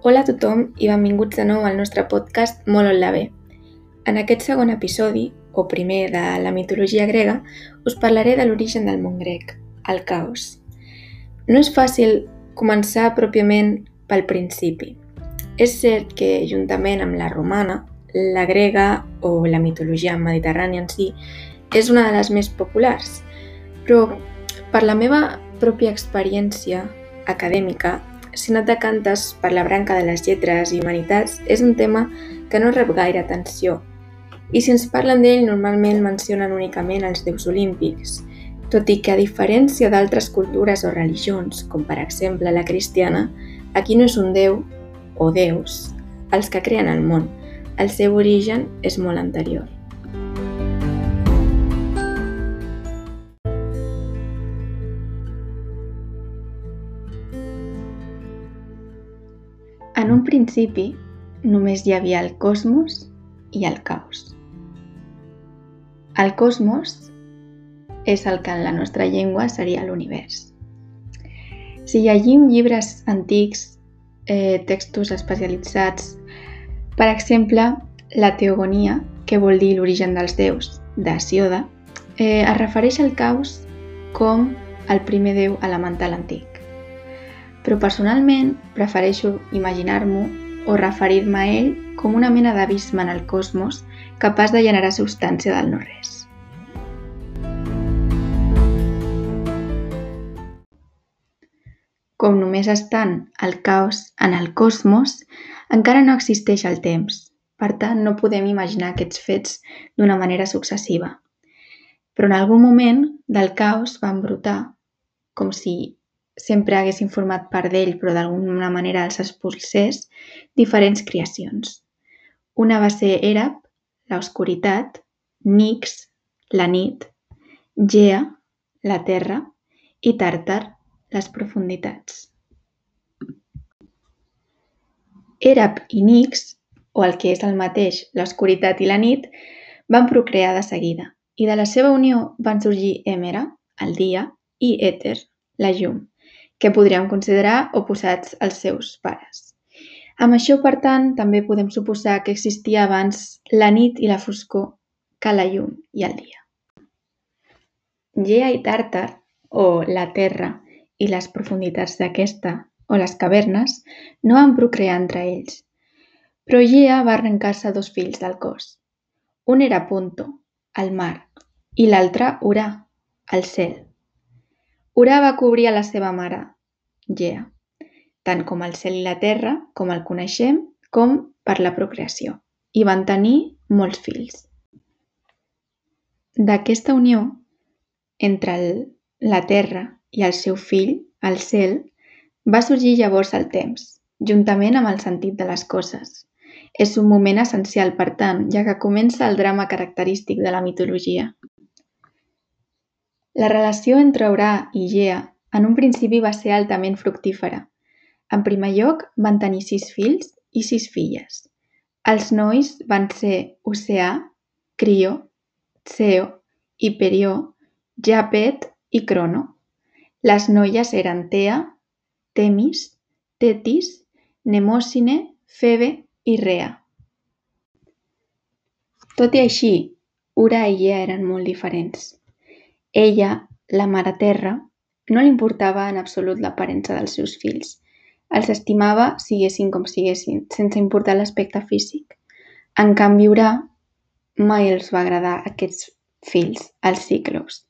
Hola a tothom i benvinguts de nou al nostre podcast Molt on la ve. En aquest segon episodi, o primer de la mitologia grega, us parlaré de l'origen del món grec, el caos. No és fàcil començar pròpiament pel principi. És cert que, juntament amb la romana, la grega o la mitologia mediterrània en si és una de les més populars, però per la meva pròpia experiència acadèmica si no t'acantes per la branca de les lletres i humanitats, és un tema que no rep gaire atenció. I si ens parlen d'ell, normalment mencionen únicament els déus olímpics, tot i que a diferència d'altres cultures o religions, com per exemple la cristiana, aquí no és un déu o déus els que creen el món. El seu origen és molt anterior. Principi, només hi havia el cosmos i el caos. El cosmos és el que en la nostra llengua seria l'univers. Si llegim llibres antics, eh, textos especialitzats, per exemple, la teogonia, que vol dir l'origen dels déus, d'Asioda, eh, es refereix al caos com el primer déu elemental antic però personalment prefereixo imaginar-m'ho o referir-me a ell com una mena d'abisme en el cosmos capaç de generar substància del no-res. Com només estan el caos en el cosmos, encara no existeix el temps. Per tant, no podem imaginar aquests fets d'una manera successiva. Però en algun moment del caos van brotar, com si sempre haguessin format part d'ell però d'alguna manera els expulsés, diferents creacions. Una va ser Erap, l'oscuritat, Nix, la nit, Gea, la terra, i Tàrtar, les profunditats. Erap i Nix, o el que és el mateix, l'oscuritat i la nit, van procrear de seguida, i de la seva unió van sorgir Èmera, el dia, i Èter, la llum, que podríem considerar oposats als seus pares. Amb això, per tant, també podem suposar que existia abans la nit i la foscor que la llum i el dia. Gea i Tàrtar, o la Terra i les profunditats d'aquesta, o les cavernes, no van procrear entre ells. Però Gea va arrencar-se dos fills del cos. Un era Punto, el mar, i l'altre Urà, el cel. Urà va cobrir a la seva mare, Gea, tant com el cel i la terra, com el coneixem, com per la procreació, i van tenir molts fills. D'aquesta unió entre el, la terra i el seu fill, el cel, va sorgir llavors el temps, juntament amb el sentit de les coses. És un moment essencial, per tant, ja que comença el drama característic de la mitologia. La relació entre Urà i Gea en un principi va ser altament fructífera. En primer lloc, van tenir sis fills i sis filles. Els nois van ser Oceà, Crio, Ceo, Hiperió, Japet i Crono. Les noies eren Tea, Temis, Tetis, Nemòsine, Febe i Rea. Tot i així, Ura i Ea eren molt diferents. Ella, la Mare Terra, no li importava en absolut l'aparença dels seus fills. Els estimava siguessin com siguessin, sense importar l'aspecte físic. En canvi, Urà mai els va agradar aquests fills, els ciclos,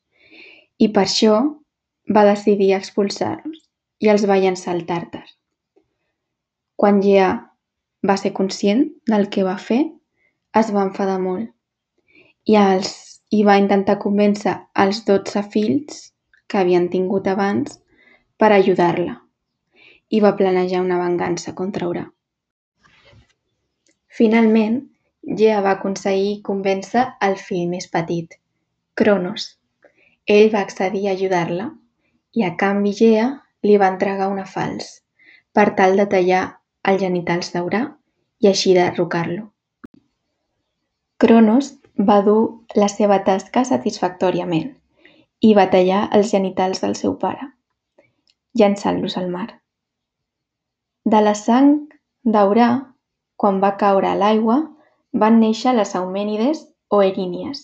i per això va decidir expulsar-los i els va llançar al Tàrtar. Quan Gea va ser conscient del que va fer, es va enfadar molt i els i va intentar convèncer els dotze fills que havien tingut abans per ajudar-la i va planejar una vengança contra Urà. Finalment, Gea va aconseguir convèncer el fill més petit, Cronos. Ell va accedir a ajudar-la i a canvi Gea li va entregar una fals per tal de tallar els genitals d'Urà i així derrocar-lo. Cronos va dur la seva tasca satisfactòriament i va tallar els genitals del seu pare, llançant-los al mar. De la sang Daurà, quan va caure a l'aigua, van néixer les Eumènides o Erínies.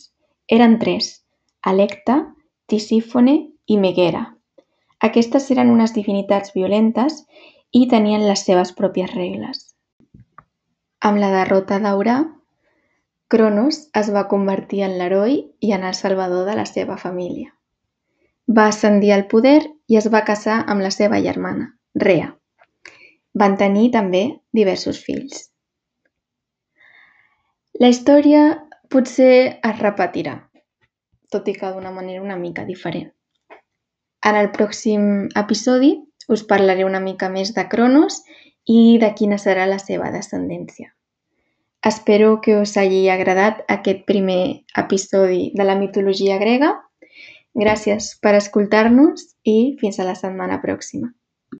Eren tres, Electa, Tisífone i Meguera. Aquestes eren unes divinitats violentes i tenien les seves pròpies regles. Amb la derrota d'Aurà, Cronos es va convertir en l'heroi i en el salvador de la seva família. Va ascendir al poder i es va casar amb la seva germana, Rea. Van tenir també diversos fills. La història potser es repetirà, tot i que d'una manera una mica diferent. En el pròxim episodi us parlaré una mica més de Cronos i de quina serà la seva descendència. Espero que us hagi agradat aquest primer episodi de la mitologia grega. Gràcies per escoltar-nos i fins a la setmana pròxima.